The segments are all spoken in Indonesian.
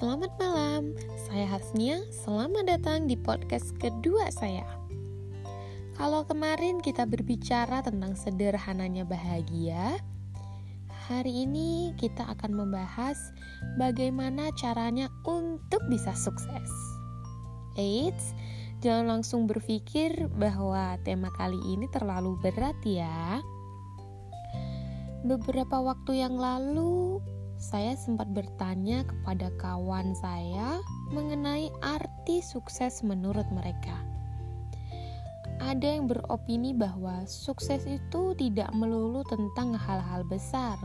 Selamat malam, saya Hasnia. Selamat datang di podcast kedua saya. Kalau kemarin kita berbicara tentang sederhananya bahagia, hari ini kita akan membahas bagaimana caranya untuk bisa sukses. Eits, jangan langsung berpikir bahwa tema kali ini terlalu berat ya. Beberapa waktu yang lalu, saya sempat bertanya kepada kawan saya mengenai arti sukses menurut mereka. Ada yang beropini bahwa sukses itu tidak melulu tentang hal-hal besar.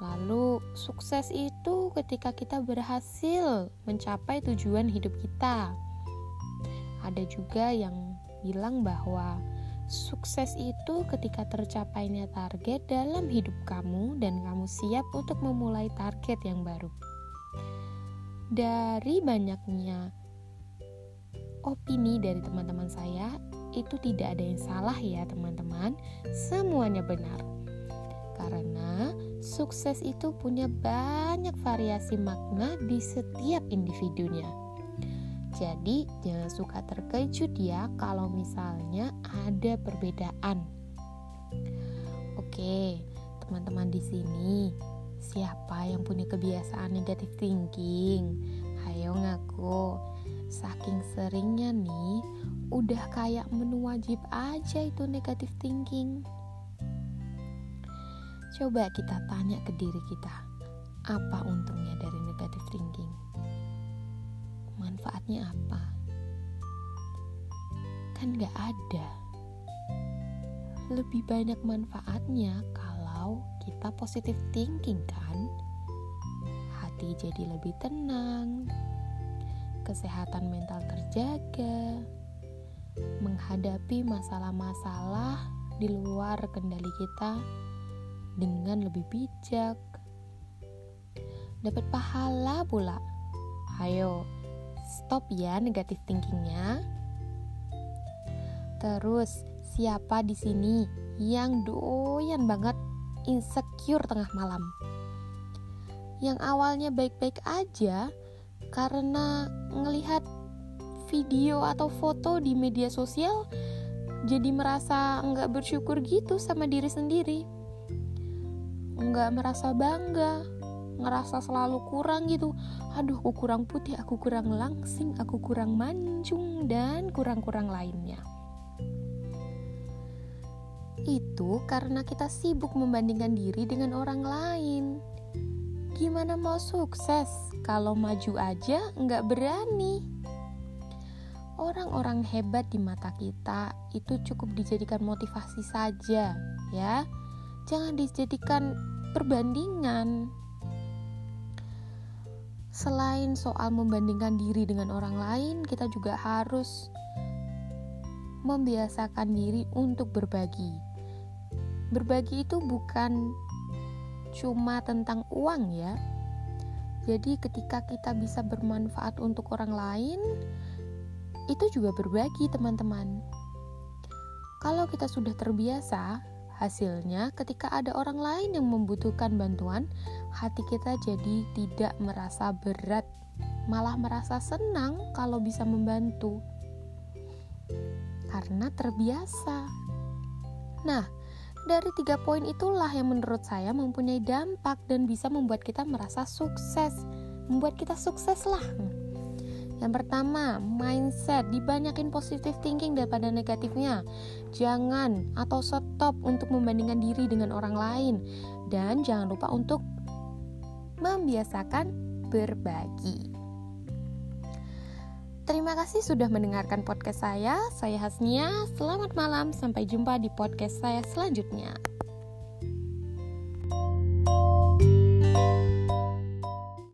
Lalu, sukses itu ketika kita berhasil mencapai tujuan hidup kita. Ada juga yang bilang bahwa Sukses itu ketika tercapainya target dalam hidup kamu dan kamu siap untuk memulai target yang baru. Dari banyaknya opini dari teman-teman saya, itu tidak ada yang salah ya teman-teman. Semuanya benar. Karena sukses itu punya banyak variasi makna di setiap individunya. Jadi, jangan suka terkejut ya kalau misalnya ada perbedaan. Oke, teman-teman di sini, siapa yang punya kebiasaan negatif thinking? Ayo ngaku. Saking seringnya nih, udah kayak menu wajib aja itu negatif thinking. Coba kita tanya ke diri kita, apa untungnya dari negatif thinking? Manfaatnya apa? Kan gak ada. Lebih banyak manfaatnya kalau kita positif thinking kan? Hati jadi lebih tenang, kesehatan mental terjaga, menghadapi masalah-masalah di luar kendali kita dengan lebih bijak, dapat pahala pula. Ayo, Stop ya negatif thinkingnya. Terus, siapa di sini yang doyan banget insecure tengah malam? Yang awalnya baik-baik aja karena ngelihat video atau foto di media sosial jadi merasa nggak bersyukur gitu sama diri sendiri nggak merasa bangga ngerasa selalu kurang gitu. Aduh aku kurang putih aku kurang langsing aku kurang mancung dan kurang-kurang lainnya. Itu karena kita sibuk membandingkan diri dengan orang lain. Gimana mau sukses kalau maju aja nggak berani? Orang-orang hebat di mata kita itu cukup dijadikan motivasi saja ya. Jangan dijadikan perbandingan selain soal membandingkan diri dengan orang lain, kita juga harus membiasakan diri untuk berbagi. Berbagi itu bukan cuma tentang uang, ya. Jadi, ketika kita bisa bermanfaat untuk orang lain, itu juga berbagi, teman-teman. Kalau kita sudah terbiasa, Hasilnya, ketika ada orang lain yang membutuhkan bantuan, hati kita jadi tidak merasa berat, malah merasa senang kalau bisa membantu karena terbiasa. Nah, dari tiga poin itulah yang menurut saya mempunyai dampak dan bisa membuat kita merasa sukses, membuat kita sukses lah. Yang pertama, mindset dibanyakin positive thinking daripada negatifnya. Jangan atau stop untuk membandingkan diri dengan orang lain dan jangan lupa untuk membiasakan berbagi. Terima kasih sudah mendengarkan podcast saya. Saya Hasnia. Selamat malam, sampai jumpa di podcast saya selanjutnya.